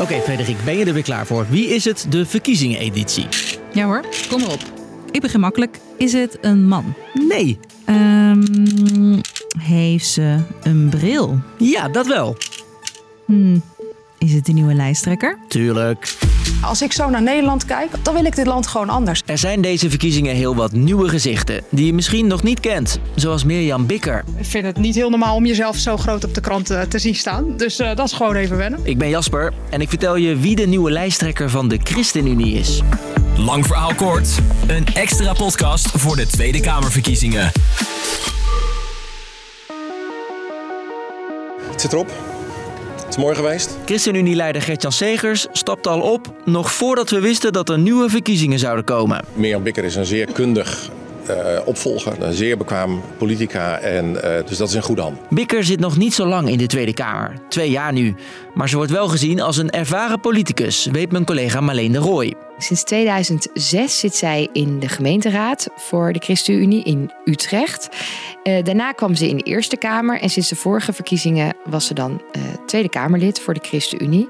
Oké, Frederik, ben je er weer klaar voor? Wie is het, de verkiezingen-editie? Ja hoor, kom erop. Ik begin makkelijk. Is het een man? Nee. Ehm, heeft ze een bril? Ja, dat wel. Hm. Is het een nieuwe lijsttrekker? Tuurlijk. Als ik zo naar Nederland kijk, dan wil ik dit land gewoon anders. Er zijn deze verkiezingen heel wat nieuwe gezichten die je misschien nog niet kent. Zoals Mirjam Bikker. Ik vind het niet heel normaal om jezelf zo groot op de krant eh, te zien staan. Dus eh, dat is gewoon even wennen. Ik ben Jasper en ik vertel je wie de nieuwe lijsttrekker van de ChristenUnie is. Lang verhaal kort. Een extra podcast voor de Tweede Kamerverkiezingen. Het zit erop. Is mooi geweest. ChristenUnie-leider Gertjan Segers stapte al op nog voordat we wisten dat er nieuwe verkiezingen zouden komen. Mirjam Bikker is een zeer kundig uh, opvolger, een zeer bekwaam politica en uh, dus dat is in goede hand. Bikker zit nog niet zo lang in de Tweede Kamer, twee jaar nu. Maar ze wordt wel gezien als een ervaren politicus, weet mijn collega Marleen de Rooij. Sinds 2006 zit zij in de gemeenteraad voor de ChristenUnie in Utrecht. Uh, daarna kwam ze in de Eerste Kamer en sinds de vorige verkiezingen was ze dan uh, Tweede Kamerlid voor de ChristenUnie.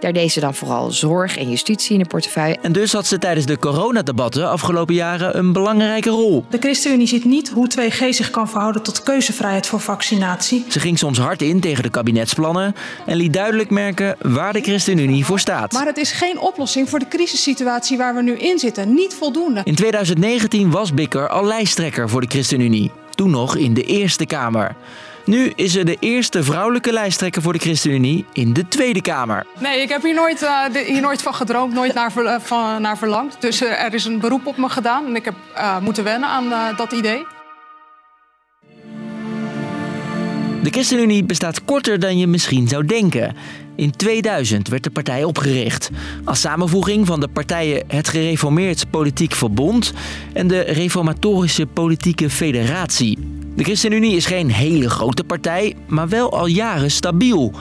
Daar deed ze dan vooral zorg en justitie in de portefeuille. En dus had ze tijdens de coronadebatten afgelopen jaren een belangrijke rol. De ChristenUnie ziet niet hoe 2G zich kan verhouden tot keuzevrijheid voor vaccinatie. Ze ging soms hard in tegen de kabinetsplannen en liet duidelijk merken waar de ChristenUnie voor staat. Maar het is geen oplossing voor de crisissituatie waar we nu in zitten. Niet voldoende. In 2019 was Bikker al lijsttrekker voor de ChristenUnie. Toen nog in de Eerste Kamer. Nu is ze de eerste vrouwelijke lijsttrekker voor de ChristenUnie in de Tweede Kamer. Nee, ik heb hier nooit, uh, de, hier nooit van gedroomd, nooit naar, ver, uh, van, naar verlangd. Dus uh, er is een beroep op me gedaan en ik heb moeten wennen aan dat idee. De ChristenUnie bestaat korter dan je misschien zou denken. In 2000 werd de partij opgericht. Als samenvoeging van de partijen het Gereformeerd Politiek Verbond en de Reformatorische Politieke Federatie. De ChristenUnie is geen hele grote partij, maar wel al jaren stabiel.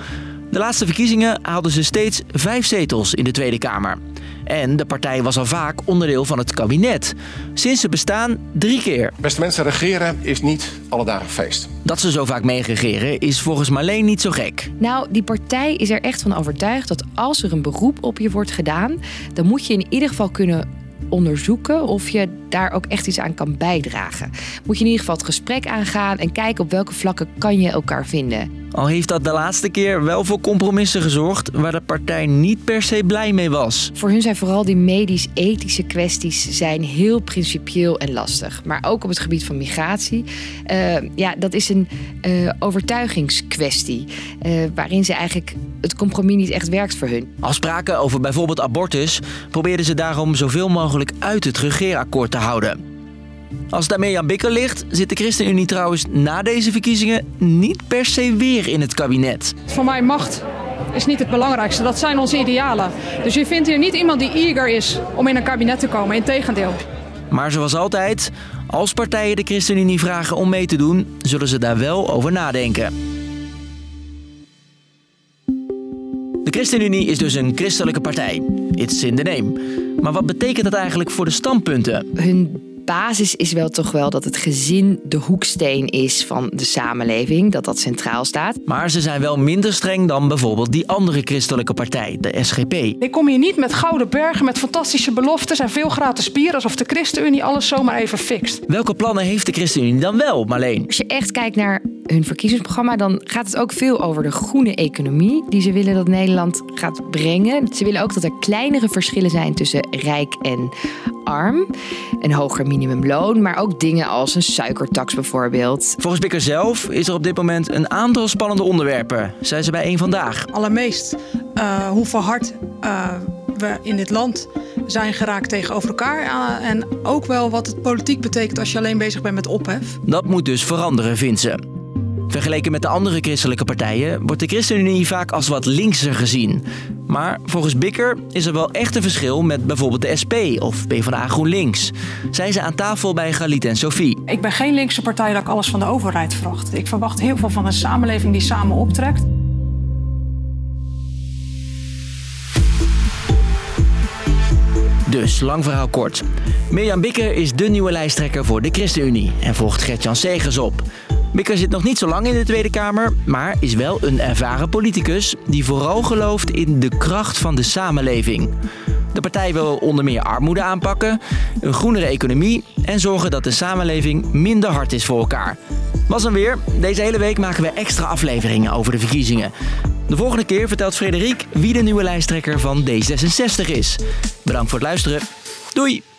De laatste verkiezingen haalden ze steeds vijf zetels in de Tweede Kamer. En de partij was al vaak onderdeel van het kabinet. Sinds ze bestaan drie keer. Beste mensen, regeren is niet alle dagen feest. Dat ze zo vaak meeregeren is volgens Marleen niet zo gek. Nou, die partij is er echt van overtuigd dat als er een beroep op je wordt gedaan, dan moet je in ieder geval kunnen onderzoeken of je daar ook echt iets aan kan bijdragen. Moet je in ieder geval het gesprek aangaan en kijken op welke vlakken kan je elkaar vinden. Al heeft dat de laatste keer wel voor compromissen gezorgd waar de partij niet per se blij mee was. Voor hun zijn vooral die medisch-ethische kwesties zijn heel principieel en lastig. Maar ook op het gebied van migratie. Uh, ja, dat is een uh, overtuigingskwestie. Uh, waarin ze eigenlijk het compromis niet echt werkt voor hun. Afspraken over bijvoorbeeld abortus probeerden ze daarom zoveel mogelijk uit het regeerakkoord te houden. Als het daarmee aan Bikker ligt, zit de ChristenUnie trouwens na deze verkiezingen niet per se weer in het kabinet. Voor mij macht is niet het belangrijkste. Dat zijn onze idealen. Dus je vindt hier niet iemand die eager is om in een kabinet te komen. Integendeel. Maar zoals altijd, als partijen de ChristenUnie vragen om mee te doen, zullen ze daar wel over nadenken. De ChristenUnie is dus een christelijke partij. It's in the name. Maar wat betekent dat eigenlijk voor de standpunten? Hun basis is wel toch wel dat het gezin de hoeksteen is van de samenleving, dat dat centraal staat. Maar ze zijn wel minder streng dan bijvoorbeeld die andere christelijke partij, de SGP. Ik kom hier niet met gouden bergen, met fantastische beloftes en veel gratis bier, alsof de ChristenUnie alles zomaar even fixt. Welke plannen heeft de ChristenUnie dan wel, Marleen? Als je echt kijkt naar hun verkiezingsprogramma, dan gaat het ook veel over de groene economie die ze willen dat Nederland gaat brengen. Ze willen ook dat er kleinere verschillen zijn tussen rijk en arm. Een hoger minimumloon, maar ook dingen als een suikertax bijvoorbeeld. Volgens Bikker zelf is er op dit moment een aantal spannende onderwerpen, zei ze bij één vandaag. Allermeest uh, hoe verhard uh, we in dit land zijn geraakt tegenover elkaar. Uh, en ook wel wat het politiek betekent als je alleen bezig bent met ophef. Dat moet dus veranderen, vindt ze. Vergeleken met de andere christelijke partijen wordt de ChristenUnie vaak als wat linkser gezien. Maar volgens Bikker is er wel echt een verschil met bijvoorbeeld de SP of PvdA GroenLinks. Zij ze aan tafel bij Galit en Sophie. Ik ben geen linkse partij dat ik alles van de overheid verwacht. Ik verwacht heel veel van een samenleving die samen optrekt. Dus, lang verhaal kort. Mirjam Bikker is de nieuwe lijsttrekker voor de ChristenUnie en volgt Gert-Jan Segers op. Bikker zit nog niet zo lang in de Tweede Kamer, maar is wel een ervaren politicus die vooral gelooft in de kracht van de samenleving. De partij wil onder meer armoede aanpakken, een groenere economie en zorgen dat de samenleving minder hard is voor elkaar. Was hem weer. Deze hele week maken we extra afleveringen over de verkiezingen. De volgende keer vertelt Frederik wie de nieuwe lijsttrekker van D66 is. Bedankt voor het luisteren. Doei!